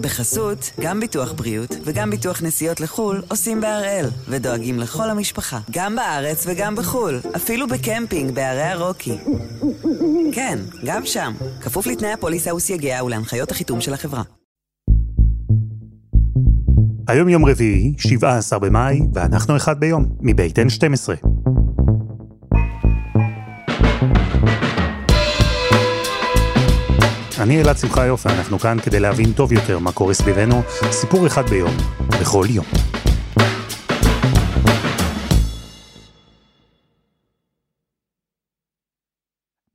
בחסות, גם ביטוח בריאות וגם ביטוח נסיעות לחו"ל עושים בהראל, ודואגים לכל המשפחה, גם בארץ וגם בחו"ל, אפילו בקמפינג בערי הרוקי. כן, גם שם, כפוף לתנאי הפוליסה וסייגיה ולהנחיות החיתום של החברה. היום יום רביעי, 17 במאי, ואנחנו אחד ביום, מבית N12. אני אלעד שמחה יופי, אנחנו כאן כדי להבין טוב יותר מה קורה סביבנו, סיפור אחד ביום, בכל יום.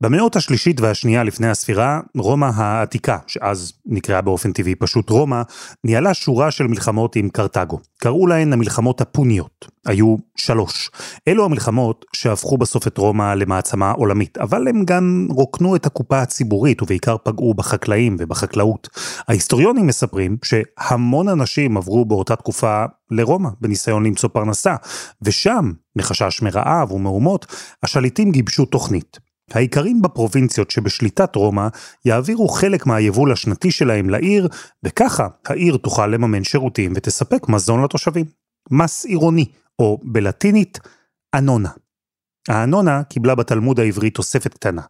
במאות השלישית והשנייה לפני הספירה, רומא העתיקה, שאז נקראה באופן טבעי פשוט רומא, ניהלה שורה של מלחמות עם קרתגו. קראו להן המלחמות הפוניות. היו שלוש. אלו המלחמות שהפכו בסוף את רומא למעצמה עולמית, אבל הם גם רוקנו את הקופה הציבורית ובעיקר פגעו בחקלאים ובחקלאות. ההיסטוריונים מספרים שהמון אנשים עברו באותה תקופה לרומא בניסיון למצוא פרנסה, ושם, מחשש מרעב ומהומות, השליטים גיבשו תוכנית. האיכרים בפרובינציות שבשליטת רומא יעבירו חלק מהיבול השנתי שלהם לעיר, וככה העיר תוכל לממן שירותים ותספק מזון לתושבים. מס עירוני, או בלטינית, אנונה. האנונה קיבלה בתלמוד העברי תוספת קטנה,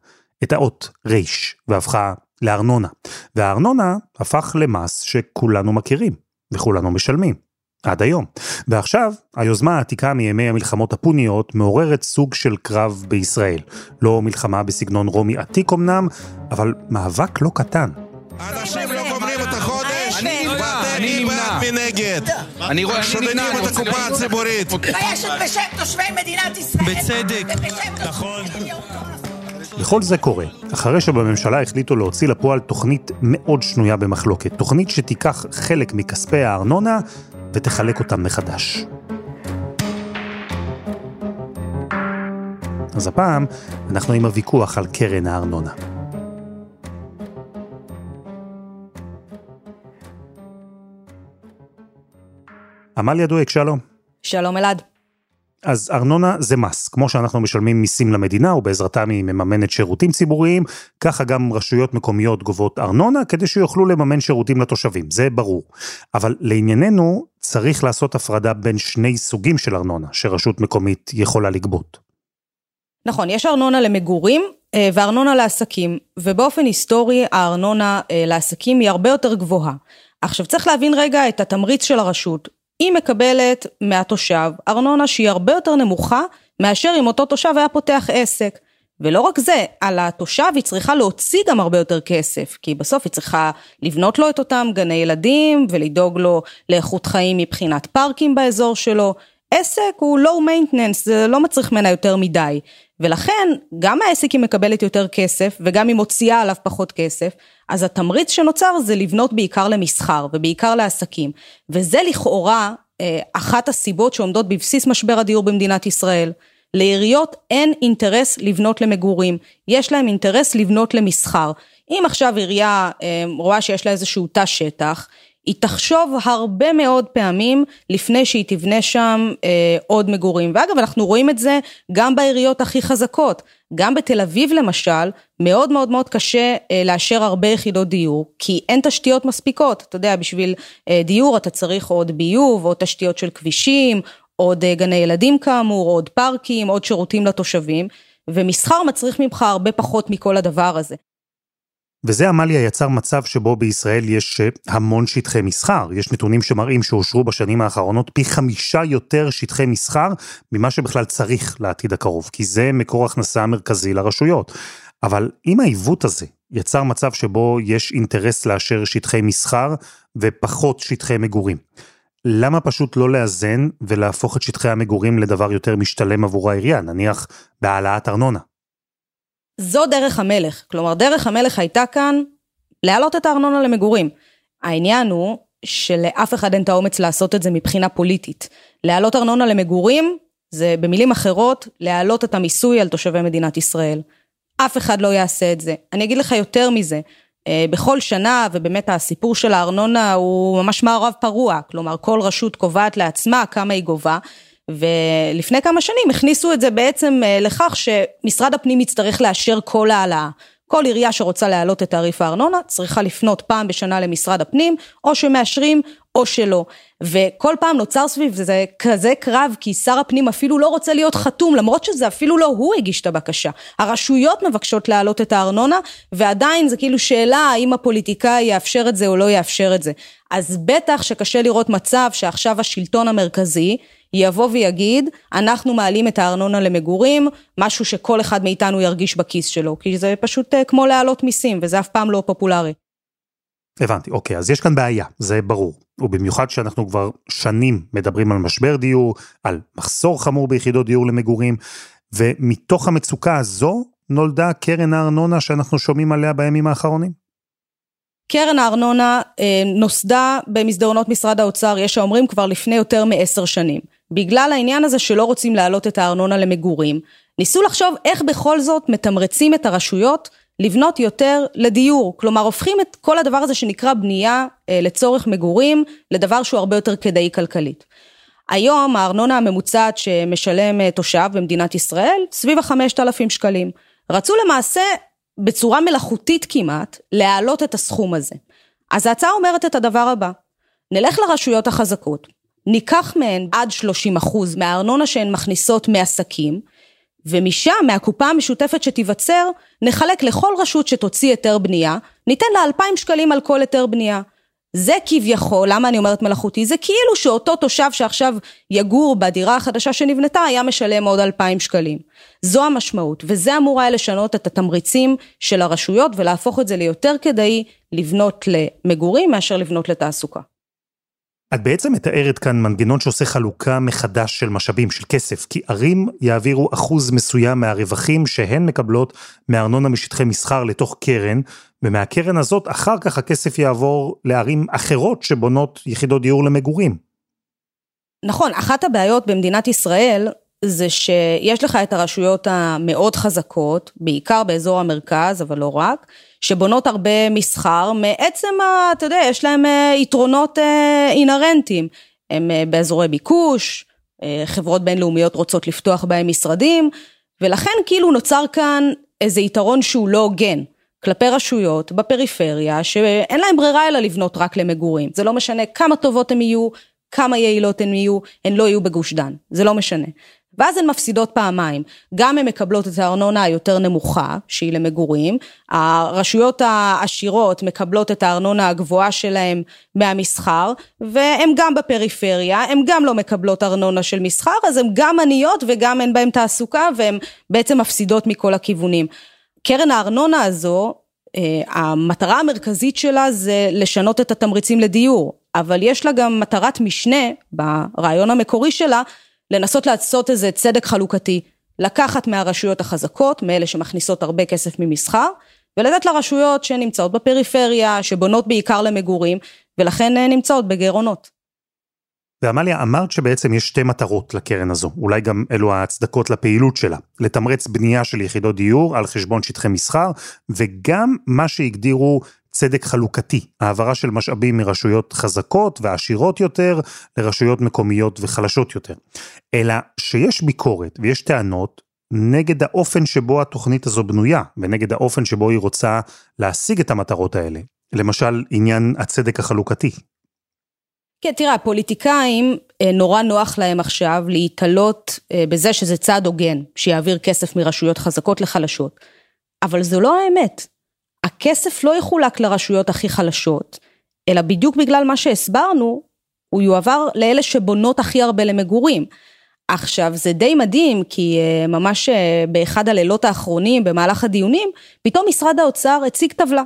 את האות ריש, והפכה לארנונה. והארנונה הפך למס שכולנו מכירים, וכולנו משלמים. עד היום. ועכשיו, היוזמה העתיקה מימי המלחמות הפוניות מעוררת סוג של קרב בישראל. לא מלחמה בסגנון רומי עתיק אמנם, אבל מאבק לא קטן. אנשים לא גומרים את החודש, אני נמנע, אני. בעד מנגד. אני רואה, שודדים את הקופה הציבורית. מתביישת בשם תושבי מדינת ישראל. בצדק. נכון. וכל זה קורה, אחרי שבממשלה החליטו להוציא לפועל תוכנית מאוד שנויה במחלוקת. תוכנית שתיקח חלק מכספי הארנונה ותחלק אותם מחדש. אז הפעם אנחנו עם הוויכוח על קרן הארנונה. עמליה דואק, שלום. שלום אלעד. אז ארנונה זה מס, כמו שאנחנו משלמים מיסים למדינה ובעזרתם היא מממנת שירותים ציבוריים, ככה גם רשויות מקומיות גובות ארנונה כדי שיוכלו לממן שירותים לתושבים, זה ברור. אבל לענייננו צריך לעשות הפרדה בין שני סוגים של ארנונה שרשות מקומית יכולה לגבות. נכון, יש ארנונה למגורים אה, וארנונה לעסקים, ובאופן היסטורי הארנונה אה, לעסקים היא הרבה יותר גבוהה. עכשיו צריך להבין רגע את התמריץ של הרשות. היא מקבלת מהתושב ארנונה שהיא הרבה יותר נמוכה מאשר אם אותו תושב היה פותח עסק. ולא רק זה, על התושב היא צריכה להוציא גם הרבה יותר כסף, כי בסוף היא צריכה לבנות לו את אותם גני ילדים ולדאוג לו לאיכות חיים מבחינת פארקים באזור שלו. עסק הוא low maintenance, זה לא מצריך ממנה יותר מדי. ולכן, גם העסק היא מקבלת יותר כסף, וגם היא מוציאה עליו פחות כסף, אז התמריץ שנוצר זה לבנות בעיקר למסחר, ובעיקר לעסקים. וזה לכאורה אה, אחת הסיבות שעומדות בבסיס משבר הדיור במדינת ישראל. לעיריות אין אינטרס לבנות למגורים, יש להם אינטרס לבנות למסחר. אם עכשיו עירייה אה, רואה שיש לה איזשהו תא שטח, היא תחשוב הרבה מאוד פעמים לפני שהיא תבנה שם אה, עוד מגורים. ואגב, אנחנו רואים את זה גם בעיריות הכי חזקות. גם בתל אביב למשל, מאוד מאוד מאוד קשה אה, לאשר הרבה יחידות דיור, כי אין תשתיות מספיקות. אתה יודע, בשביל אה, דיור אתה צריך עוד ביוב, עוד תשתיות של כבישים, עוד אה, גני ילדים כאמור, עוד פארקים, עוד שירותים לתושבים, ומסחר מצריך ממך הרבה פחות מכל הדבר הזה. וזה עמליה יצר מצב שבו בישראל יש אה, המון שטחי מסחר. יש נתונים שמראים שאושרו בשנים האחרונות פי חמישה יותר שטחי מסחר ממה שבכלל צריך לעתיד הקרוב, כי זה מקור הכנסה מרכזי לרשויות. אבל אם העיוות הזה יצר מצב שבו יש אינטרס לאשר שטחי מסחר ופחות שטחי מגורים, למה פשוט לא לאזן ולהפוך את שטחי המגורים לדבר יותר משתלם עבור העירייה, נניח בהעלאת ארנונה? זו דרך המלך. כלומר, דרך המלך הייתה כאן להעלות את הארנונה למגורים. העניין הוא שלאף אחד אין את האומץ לעשות את זה מבחינה פוליטית. להעלות ארנונה למגורים זה במילים אחרות להעלות את המיסוי על תושבי מדינת ישראל. אף אחד לא יעשה את זה. אני אגיד לך יותר מזה, אה, בכל שנה, ובאמת הסיפור של הארנונה הוא ממש מערב פרוע, כלומר כל רשות קובעת לעצמה כמה היא גובה, ולפני כמה שנים הכניסו את זה בעצם אה, לכך שמשרד הפנים יצטרך לאשר כל העלאה. כל עירייה שרוצה להעלות את תעריף הארנונה צריכה לפנות פעם בשנה למשרד הפנים, או שמאשרים או שלא. וכל פעם נוצר סביב זה כזה קרב, כי שר הפנים אפילו לא רוצה להיות חתום, למרות שזה אפילו לא הוא הגיש את הבקשה. הרשויות מבקשות להעלות את הארנונה, ועדיין זה כאילו שאלה האם הפוליטיקאי יאפשר את זה או לא יאפשר את זה. אז בטח שקשה לראות מצב שעכשיו השלטון המרכזי יבוא ויגיד, אנחנו מעלים את הארנונה למגורים, משהו שכל אחד מאיתנו ירגיש בכיס שלו, כי זה פשוט אה, כמו להעלות מיסים, וזה אף פעם לא פופולרי. הבנתי, אוקיי, אז יש כאן בעיה, זה ברור. ובמיוחד שאנחנו כבר שנים מדברים על משבר דיור, על מחסור חמור ביחידות דיור למגורים, ומתוך המצוקה הזו נולדה קרן הארנונה שאנחנו שומעים עליה בימים האחרונים. קרן הארנונה אה, נוסדה במסדרונות משרד האוצר, יש האומרים כבר לפני יותר מעשר שנים. בגלל העניין הזה שלא רוצים להעלות את הארנונה למגורים, ניסו לחשוב איך בכל זאת מתמרצים את הרשויות לבנות יותר לדיור. כלומר, הופכים את כל הדבר הזה שנקרא בנייה אה, לצורך מגורים, לדבר שהוא הרבה יותר כדאי כלכלית. היום הארנונה הממוצעת שמשלם אה, תושב במדינת ישראל, סביב החמשת אלפים שקלים. רצו למעשה, בצורה מלאכותית כמעט, להעלות את הסכום הזה. אז ההצעה אומרת את הדבר הבא, נלך לרשויות החזקות, ניקח מהן עד 30 אחוז מהארנונה שהן מכניסות מעסקים, ומשם, מהקופה המשותפת שתיווצר, נחלק לכל רשות שתוציא היתר בנייה, ניתן לה 2,000 שקלים על כל היתר בנייה. זה כביכול, למה אני אומרת מלאכותי? זה כאילו שאותו תושב שעכשיו יגור בדירה החדשה שנבנתה, היה משלם עוד 2,000 שקלים. זו המשמעות, וזה אמור היה לשנות את התמריצים של הרשויות ולהפוך את זה ליותר כדאי לבנות למגורים מאשר לבנות לתעסוקה. את בעצם מתארת כאן מנגנון שעושה חלוקה מחדש של משאבים, של כסף, כי ערים יעבירו אחוז מסוים מהרווחים שהן מקבלות מארנונה משטחי מסחר לתוך קרן, ומהקרן הזאת אחר כך הכסף יעבור לערים אחרות שבונות יחידות דיור למגורים. נכון, אחת הבעיות במדינת ישראל זה שיש לך את הרשויות המאוד חזקות, בעיקר באזור המרכז, אבל לא רק, שבונות הרבה מסחר, מעצם, ה, אתה יודע, יש להם אה, יתרונות אה, אינהרנטיים. הם אה, באזורי ביקוש, חברות בינלאומיות רוצות לפתוח בהם משרדים, ולכן כאילו נוצר כאן איזה יתרון שהוא לא הוגן. כלפי רשויות בפריפריה שאין להם ברירה אלא לבנות רק למגורים. זה לא משנה כמה טובות הן יהיו, כמה יעילות הן יהיו, הן לא יהיו בגוש דן, זה לא משנה. ואז הן מפסידות פעמיים, גם הן מקבלות את הארנונה היותר נמוכה, שהיא למגורים, הרשויות העשירות מקבלות את הארנונה הגבוהה שלהן מהמסחר, והן גם בפריפריה, הן גם לא מקבלות ארנונה של מסחר, אז הן גם עניות וגם אין בהן תעסוקה, והן בעצם מפסידות מכל הכיוונים. קרן הארנונה הזו, אה, המטרה המרכזית שלה זה לשנות את התמריצים לדיור, אבל יש לה גם מטרת משנה ברעיון המקורי שלה, לנסות לעשות איזה צדק חלוקתי, לקחת מהרשויות החזקות, מאלה שמכניסות הרבה כסף ממסחר, ולתת לרשויות שנמצאות בפריפריה, שבונות בעיקר למגורים, ולכן אה, נמצאות בגירעונות. ועמליה, אמרת שבעצם יש שתי מטרות לקרן הזו, אולי גם אלו ההצדקות לפעילות שלה, לתמרץ בנייה של יחידות דיור על חשבון שטחי מסחר, וגם מה שהגדירו צדק חלוקתי, העברה של משאבים מרשויות חזקות ועשירות יותר לרשויות מקומיות וחלשות יותר. אלא שיש ביקורת ויש טענות נגד האופן שבו התוכנית הזו בנויה, ונגד האופן שבו היא רוצה להשיג את המטרות האלה. למשל, עניין הצדק החלוקתי. כן, תראה, הפוליטיקאים, אה, נורא נוח להם עכשיו להיתלות אה, בזה שזה צעד הוגן, שיעביר כסף מרשויות חזקות לחלשות. אבל זו לא האמת. הכסף לא יחולק לרשויות הכי חלשות, אלא בדיוק בגלל מה שהסברנו, הוא יועבר לאלה שבונות הכי הרבה למגורים. עכשיו זה די מדהים כי uh, ממש uh, באחד הלילות האחרונים במהלך הדיונים פתאום משרד האוצר הציג טבלה.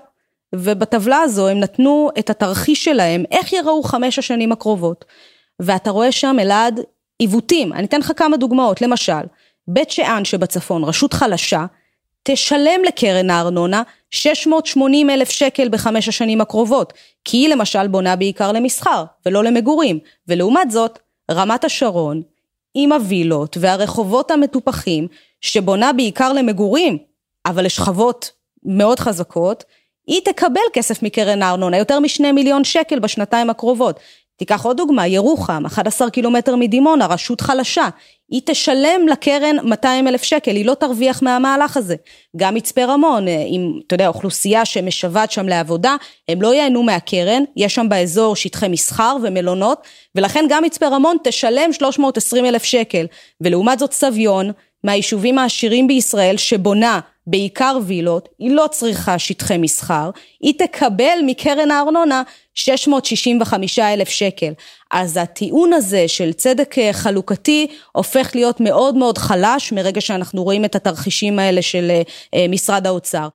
ובטבלה הזו הם נתנו את התרחיש שלהם איך יראו חמש השנים הקרובות. ואתה רואה שם אלעד עיוותים. אני אתן לך כמה דוגמאות. למשל בית שאן שבצפון רשות חלשה תשלם לקרן הארנונה 680 אלף שקל בחמש השנים הקרובות, כי היא למשל בונה בעיקר למסחר ולא למגורים, ולעומת זאת, רמת השרון, עם הווילות והרחובות המטופחים, שבונה בעיקר למגורים, אבל לשכבות מאוד חזקות, היא תקבל כסף מקרן הארנונה, יותר משני מיליון שקל בשנתיים הקרובות. תיקח עוד דוגמה, ירוחם, 11 קילומטר מדימונה, רשות חלשה. היא תשלם לקרן 200 אלף שקל, היא לא תרוויח מהמהלך הזה. גם מצפה רמון, עם, אתה יודע, אוכלוסייה שמשוועת שם לעבודה, הם לא ייהנו מהקרן, יש שם באזור שטחי מסחר ומלונות, ולכן גם מצפה רמון תשלם 320 אלף שקל. ולעומת זאת סביון, מהיישובים העשירים בישראל, שבונה בעיקר וילות, היא לא צריכה שטחי מסחר, היא תקבל מקרן הארנונה 665 אלף שקל. אז הטיעון הזה של צדק אה, חלוקתי הופך להיות מאוד מאוד חלש מרגע שאנחנו רואים את התרחישים האלה של אה, אה, משרד האוצר.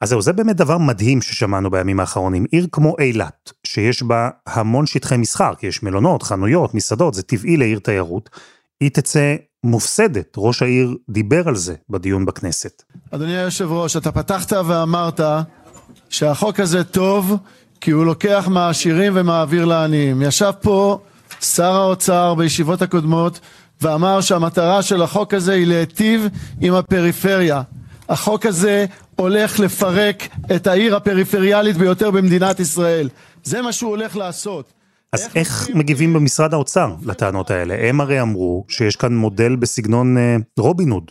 אז זהו, זה באמת דבר מדהים ששמענו בימים האחרונים. עיר כמו אילת, שיש בה המון שטחי מסחר, כי יש מלונות, חנויות, מסעדות, זה טבעי לעיר תיירות, היא תצא מופסדת. ראש העיר דיבר על זה בדיון בכנסת. אדוני היושב ראש, אתה פתחת ואמרת שהחוק הזה טוב כי הוא לוקח מהעשירים ומעביר לעניים. ישב פה שר האוצר בישיבות הקודמות ואמר שהמטרה של החוק הזה היא להיטיב עם הפריפריה. החוק הזה הולך לפרק את העיר הפריפריאלית ביותר במדינת ישראל. זה מה שהוא הולך לעשות. אז איך מגיבים במשרד האוצר לטענות האלה? הם הרי אמרו שיש כאן מודל בסגנון אה, רובין הוד.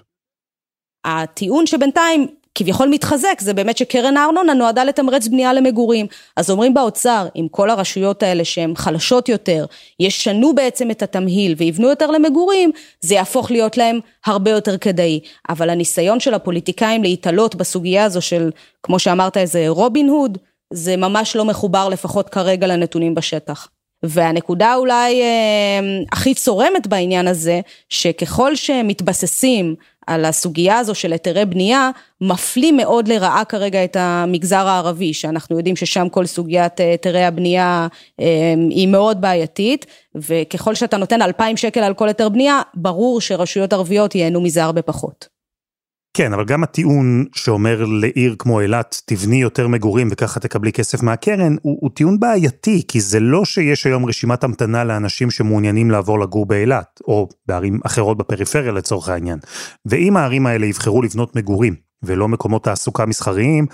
הטיעון שבינתיים כביכול מתחזק זה באמת שקרן הארנונה נועדה לתמרץ בנייה למגורים. אז אומרים באוצר, אם כל הרשויות האלה שהן חלשות יותר, ישנו בעצם את התמהיל ויבנו יותר למגורים, זה יהפוך להיות להם הרבה יותר כדאי. אבל הניסיון של הפוליטיקאים להתעלות בסוגיה הזו של, כמו שאמרת, איזה רובין הוד, זה ממש לא מחובר לפחות כרגע לנתונים בשטח. והנקודה אולי אה, הכי צורמת בעניין הזה, שככל שמתבססים על הסוגיה הזו של היתרי בנייה, מפלים מאוד לרעה כרגע את המגזר הערבי, שאנחנו יודעים ששם כל סוגיית אה, היתרי הבנייה אה, היא מאוד בעייתית, וככל שאתה נותן 2,000 שקל על כל היתר בנייה, ברור שרשויות ערביות ייהנו מזה הרבה פחות. כן, אבל גם הטיעון שאומר לעיר כמו אילת, תבני יותר מגורים וככה תקבלי כסף מהקרן, הוא, הוא טיעון בעייתי, כי זה לא שיש היום רשימת המתנה לאנשים שמעוניינים לעבור לגור באילת, או בערים אחרות בפריפריה לצורך העניין. ואם הערים האלה יבחרו לבנות מגורים, ולא מקומות תעסוקה מסחריים,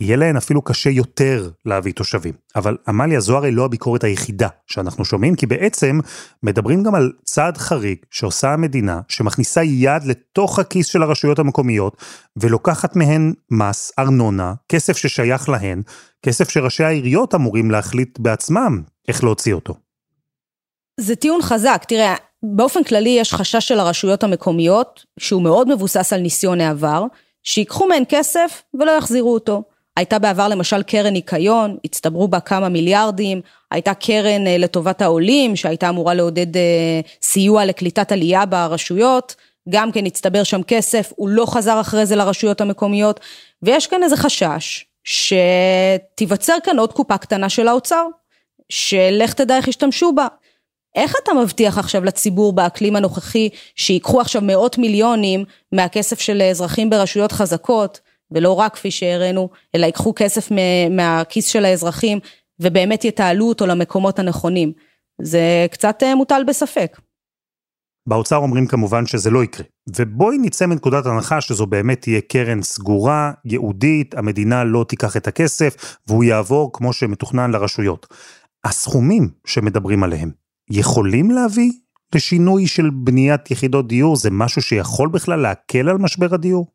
יהיה להן אפילו קשה יותר להביא תושבים. אבל עמליה זו הרי לא הביקורת היחידה שאנחנו שומעים, כי בעצם מדברים גם על צעד חריג שעושה המדינה, שמכניסה יד לתוך הכיס של הרשויות המקומיות, ולוקחת מהן מס, ארנונה, כסף ששייך להן, כסף שראשי העיריות אמורים להחליט בעצמם איך להוציא אותו. זה טיעון חזק, תראה, באופן כללי יש חשש של הרשויות המקומיות, שהוא מאוד מבוסס על ניסיון העבר, שיקחו מהן כסף ולא יחזירו אותו. הייתה בעבר למשל קרן ניקיון, הצטברו בה כמה מיליארדים, הייתה קרן אה, לטובת העולים שהייתה אמורה לעודד אה, סיוע לקליטת עלייה ברשויות, גם כן הצטבר שם כסף, הוא לא חזר אחרי זה לרשויות המקומיות, ויש כאן איזה חשש שתיווצר כאן עוד קופה קטנה של האוצר, שלך תדע איך ישתמשו בה. איך אתה מבטיח עכשיו לציבור באקלים הנוכחי שיקחו עכשיו מאות מיליונים מהכסף של אזרחים ברשויות חזקות, ולא רק כפי שהראינו, אלא ייקחו כסף מהכיס של האזרחים ובאמת יתעלו אותו למקומות הנכונים. זה קצת אה, מוטל בספק. באוצר אומרים כמובן שזה לא יקרה. ובואי נצא מנקודת הנחה שזו באמת תהיה קרן סגורה, ייעודית, המדינה לא תיקח את הכסף, והוא יעבור כמו שמתוכנן לרשויות. הסכומים שמדברים עליהם, יכולים להביא לשינוי של בניית יחידות דיור? זה משהו שיכול בכלל להקל על משבר הדיור?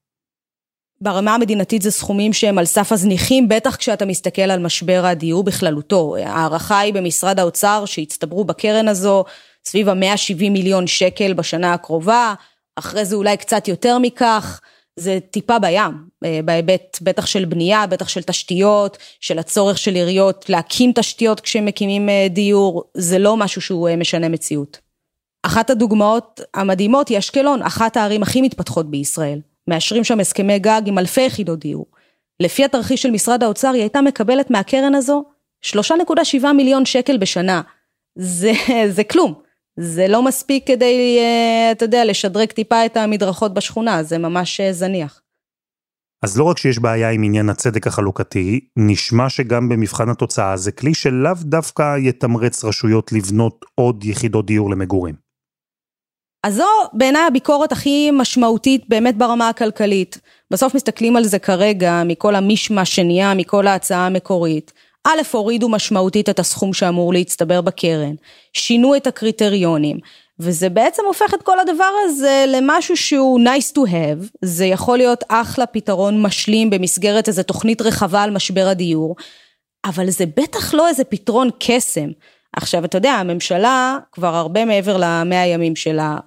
ברמה המדינתית זה סכומים שהם על סף הזניחים, בטח כשאתה מסתכל על משבר הדיור בכללותו. ההערכה היא במשרד האוצר שהצטברו בקרן הזו סביב ה-170 מיליון שקל בשנה הקרובה, אחרי זה אולי קצת יותר מכך. זה טיפה בים, אה, בהיבט בטח של בנייה, בטח של תשתיות, של הצורך של עיריות להקים תשתיות כשמקימים אה, דיור, זה לא משהו שהוא אה, משנה מציאות. אחת הדוגמאות המדהימות היא אשקלון, אחת הערים הכי מתפתחות בישראל. מאשרים שם הסכמי גג עם אלפי יחידות דיור. לפי התרחיש של משרד האוצר, היא הייתה מקבלת מהקרן הזו 3.7 מיליון שקל בשנה. זה, זה כלום. זה לא מספיק כדי, אה, אתה יודע, לשדרג טיפה את המדרכות בשכונה, זה ממש אה, זניח. אז לא רק שיש בעיה עם עניין הצדק החלוקתי, נשמע שגם במבחן התוצאה זה כלי שלאו דווקא יתמרץ רשויות לבנות עוד יחידות דיור למגורים. אז זו בעיניי הביקורת הכי משמעותית באמת ברמה הכלכלית. בסוף מסתכלים על זה כרגע, מכל המישמש שנהיה, מכל ההצעה המקורית. א', הורידו משמעותית את הסכום שאמור להצטבר בקרן, שינו את הקריטריונים, וזה בעצם הופך את כל הדבר הזה למשהו שהוא nice to have, זה יכול להיות אחלה פתרון משלים במסגרת איזו תוכנית רחבה על משבר הדיור, אבל זה בטח לא איזה פתרון קסם. עכשיו, אתה יודע, הממשלה כבר הרבה מעבר למאה הימים שלה,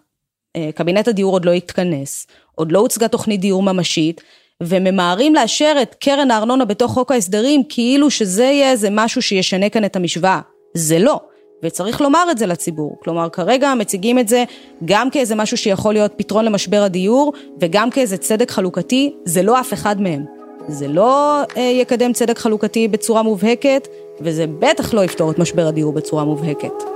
קבינט הדיור עוד לא התכנס, עוד לא הוצגה תוכנית דיור ממשית, וממהרים לאשר את קרן הארנונה בתוך חוק ההסדרים, כאילו שזה יהיה איזה משהו שישנה כאן את המשוואה. זה לא. וצריך לומר את זה לציבור. כלומר, כרגע מציגים את זה גם כאיזה משהו שיכול להיות פתרון למשבר הדיור, וגם כאיזה צדק חלוקתי, זה לא אף אחד מהם. זה לא אה, יקדם צדק חלוקתי בצורה מובהקת, וזה בטח לא יפתור את משבר הדיור בצורה מובהקת.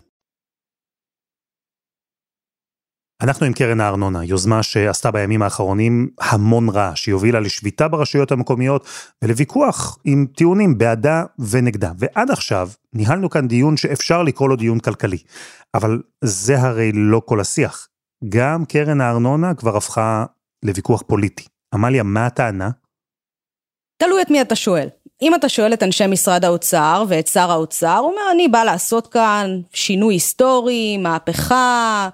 אנחנו עם קרן הארנונה, יוזמה שעשתה בימים האחרונים המון רעש, היא הובילה לשביתה ברשויות המקומיות ולוויכוח עם טיעונים בעדה ונגדה. ועד עכשיו ניהלנו כאן דיון שאפשר לקרוא לו דיון כלכלי. אבל זה הרי לא כל השיח. גם קרן הארנונה כבר הפכה לוויכוח פוליטי. עמליה, מה הטענה? תלוי את מי אתה שואל. אם אתה שואל את אנשי משרד האוצר ואת שר האוצר, הוא אומר, אני בא לעשות כאן שינוי היסטורי, מהפכה,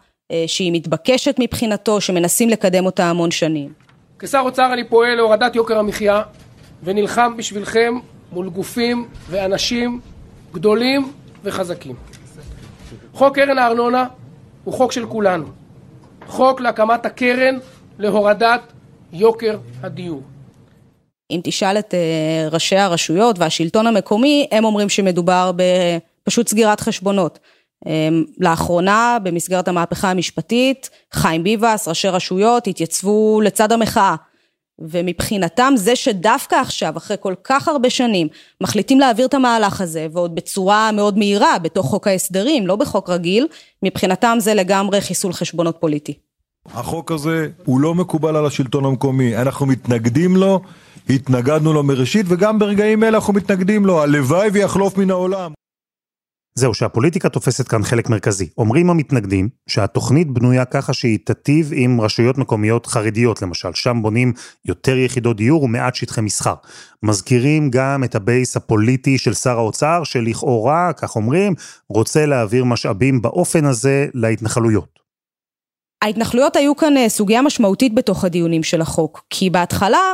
שהיא מתבקשת מבחינתו, שמנסים לקדם אותה המון שנים. כשר אוצר אני פועל להורדת יוקר המחיה ונלחם בשבילכם מול גופים ואנשים גדולים וחזקים. חוק קרן הארנונה הוא חוק של כולנו. חוק להקמת הקרן להורדת יוקר הדיור. אם תשאל את אה, ראשי הרשויות והשלטון המקומי, הם אומרים שמדובר בפשוט סגירת חשבונות. אמ, לאחרונה, במסגרת המהפכה המשפטית, חיים ביבס, ראשי רשויות, התייצבו לצד המחאה. ומבחינתם זה שדווקא עכשיו, אחרי כל כך הרבה שנים, מחליטים להעביר את המהלך הזה, ועוד בצורה מאוד מהירה, בתוך חוק ההסדרים, לא בחוק רגיל, מבחינתם זה לגמרי חיסול חשבונות פוליטי. החוק הזה הוא לא מקובל על השלטון המקומי, אנחנו מתנגדים לו, התנגדנו לו מראשית, וגם ברגעים אלה אנחנו מתנגדים לו, הלוואי ויחלוף מן העולם. זהו, שהפוליטיקה תופסת כאן חלק מרכזי. אומרים המתנגדים שהתוכנית בנויה ככה שהיא תטיב עם רשויות מקומיות חרדיות למשל, שם בונים יותר יחידות דיור ומעט שטחי מסחר. מזכירים גם את הבייס הפוליטי של שר האוצר, שלכאורה, כך אומרים, רוצה להעביר משאבים באופן הזה להתנחלויות. ההתנחלויות היו כאן אה, סוגיה משמעותית בתוך הדיונים של החוק, כי בהתחלה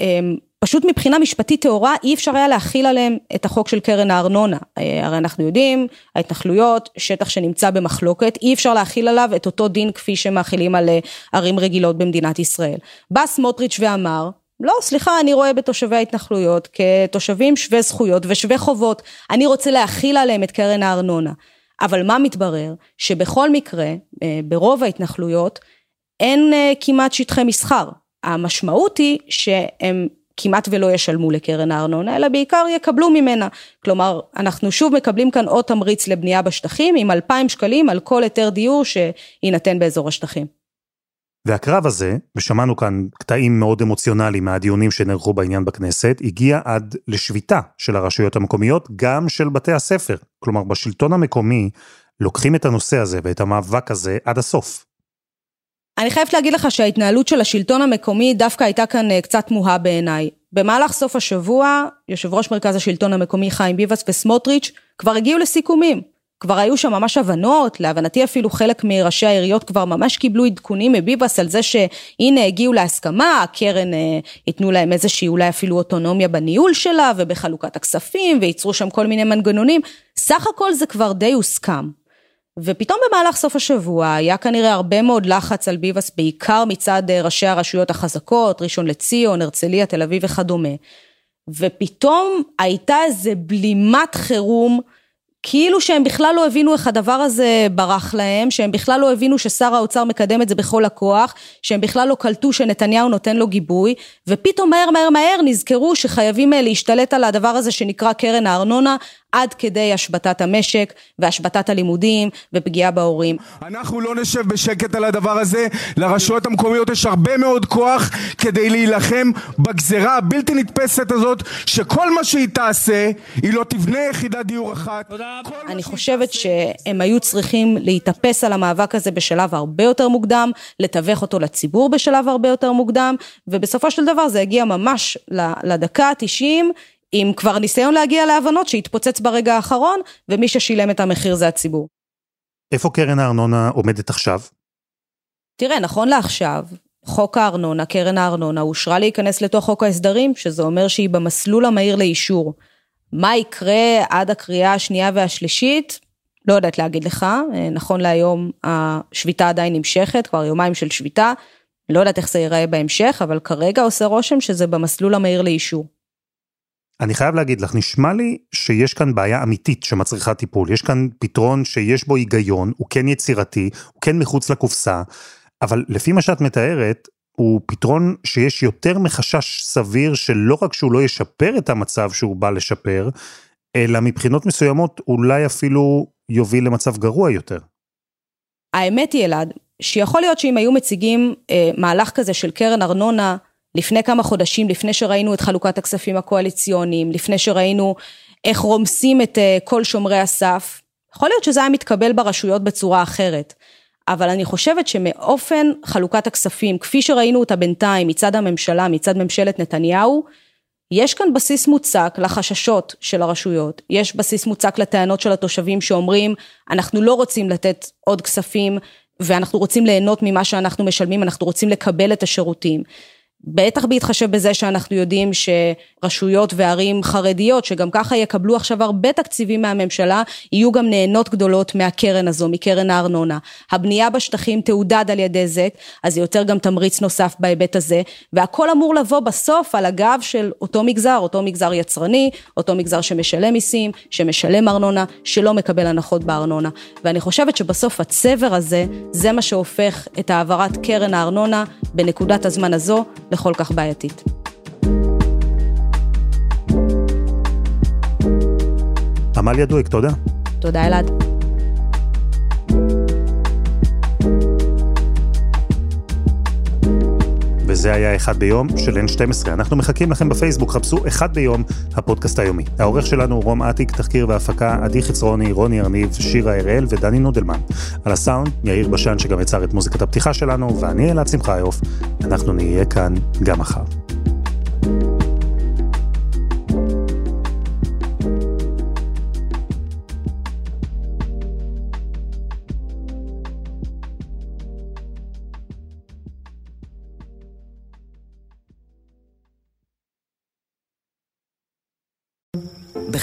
אמ, פשוט מבחינה משפטית טהורה אי אפשר היה להכיל עליהם את החוק של קרן הארנונה. אה, הרי אנחנו יודעים, ההתנחלויות, שטח שנמצא במחלוקת, אי אפשר להכיל עליו את אותו דין כפי שמאכילים על אה, ערים רגילות במדינת ישראל. בא סמוטריץ' ואמר, לא, סליחה, אני רואה בתושבי ההתנחלויות כתושבים שווי זכויות ושווי חובות. אני רוצה להכיל עליהם את קרן הארנונה. אבל מה מתברר? שבכל מקרה, אה, ברוב ההתנחלויות, אין כמעט שטחי מסחר. המשמעות היא שהם כמעט ולא ישלמו לקרן הארנונה, אלא בעיקר יקבלו ממנה. כלומר, אנחנו שוב מקבלים כאן עוד תמריץ לבנייה בשטחים עם 2,000 שקלים על כל היתר דיור שיינתן באזור השטחים. והקרב הזה, ושמענו כאן קטעים מאוד אמוציונליים מהדיונים שנערכו בעניין בכנסת, הגיע עד לשביתה של הרשויות המקומיות, גם של בתי הספר. כלומר, בשלטון המקומי לוקחים את הנושא הזה ואת המאבק הזה עד הסוף. אני חייבת להגיד לך שההתנהלות של השלטון המקומי דווקא הייתה כאן אה, קצת תמוהה בעיניי. במהלך סוף השבוע, יושב ראש מרכז השלטון המקומי חיים ביבס וסמוטריץ' כבר הגיעו לסיכומים. כבר היו שם ממש הבנות, להבנתי אפילו חלק מראשי העיריות כבר ממש קיבלו עדכונים מביבס על זה שהנה הגיעו להסכמה, הקרן אה, ייתנו להם איזושהי אולי אפילו אוטונומיה בניהול שלה ובחלוקת הכספים וייצרו שם כל מיני מנגנונים. סך הכל זה כבר די הוסכם. ופתאום במהלך סוף השבוע היה כנראה הרבה מאוד לחץ על ביבס, בעיקר מצד אה, ראשי הרשויות החזקות, ראשון לציון, הרצליה, תל אביב וכדומה. ופתאום הייתה איזה בלימת חירום כאילו שהם בכלל לא הבינו איך הדבר הזה ברח להם, שהם בכלל לא הבינו ששר האוצר מקדם את זה בכל הכוח, שהם בכלל לא קלטו שנתניהו נותן לו גיבוי, ופתאום מהר מהר מהר נזכרו שחייבים אה, להשתלט על הדבר הזה שנקרא קרן הארנונה, עד כדי השבתת המשק והשבתת הלימודים ופגיעה בהורים. אנחנו לא נשב בשקט על הדבר הזה, לרשויות המקומיות יש הרבה מאוד כוח כדי להילחם בגזרה הבלתי נתפסת הזאת, שכל מה שהיא תעשה, היא לא תבנה יחידת דיור אחת. אני חושבת שהם היו צריכים להתאפס על המאבק הזה בשלב הרבה יותר מוקדם, לתווך אותו לציבור בשלב הרבה יותר מוקדם, ובסופו של דבר זה הגיע ממש לדקה ה-90 עם כבר ניסיון להגיע להבנות שהתפוצץ ברגע האחרון, ומי ששילם את המחיר זה הציבור. איפה קרן הארנונה עומדת עכשיו? תראה, נכון לעכשיו, חוק הארנונה, קרן הארנונה, אושרה להיכנס לתוך חוק ההסדרים, שזה אומר שהיא במסלול המהיר לאישור. מה יקרה עד הקריאה השנייה והשלישית? לא יודעת להגיד לך, נכון להיום השביתה עדיין נמשכת, כבר יומיים של שביתה, לא יודעת איך זה ייראה בהמשך, אבל כרגע עושה רושם שזה במסלול המהיר לאישור. אני חייב להגיד לך, נשמע לי שיש כאן בעיה אמיתית שמצריכה טיפול. יש כאן פתרון שיש בו היגיון, הוא כן יצירתי, הוא כן מחוץ לקופסה, אבל לפי מה שאת מתארת, הוא פתרון שיש יותר מחשש סביר שלא רק שהוא לא ישפר את המצב שהוא בא לשפר, אלא מבחינות מסוימות אולי אפילו יוביל למצב גרוע יותר. האמת היא, אלעד, שיכול להיות שאם היו מציגים אה, מהלך כזה של קרן ארנונה, לפני כמה חודשים, לפני שראינו את חלוקת הכספים הקואליציוניים, לפני שראינו איך רומסים את אה, כל שומרי הסף, יכול להיות שזה היה מתקבל ברשויות בצורה אחרת. אבל אני חושבת שמאופן חלוקת הכספים, כפי שראינו אותה בינתיים מצד הממשלה, מצד ממשלת נתניהו, יש כאן בסיס מוצק לחששות של הרשויות, יש בסיס מוצק לטענות של התושבים שאומרים, אנחנו לא רוצים לתת עוד כספים ואנחנו רוצים ליהנות ממה שאנחנו משלמים, אנחנו רוצים לקבל את השירותים. בטח בהתחשב בזה שאנחנו יודעים שרשויות וערים חרדיות שגם ככה יקבלו עכשיו הרבה תקציבים מהממשלה יהיו גם נהנות גדולות מהקרן הזו מקרן הארנונה. הבנייה בשטחים תעודד על ידי זה אז זה יותר גם תמריץ נוסף בהיבט הזה והכל אמור לבוא בסוף על הגב של אותו מגזר אותו מגזר יצרני אותו מגזר שמשלם מיסים שמשלם ארנונה שלא מקבל הנחות בארנונה ואני חושבת שבסוף הצבר הזה זה מה שהופך את העברת קרן הארנונה בנקודת הזמן הזו לכל כך בעייתית. עמליה דואק, תודה. תודה אלעד. וזה היה אחד ביום של N12. אנחנו מחכים לכם בפייסבוק, חפשו אחד ביום, הפודקאסט היומי. העורך שלנו הוא רום אטיק, תחקיר והפקה, עדי חצרוני, רוני ארניב, שירה הראל ודני נודלמן. על הסאונד, יאיר בשן שגם יצר את מוזיקת הפתיחה שלנו, ואני אלעד שמחיוף. אנחנו נהיה כאן גם מחר.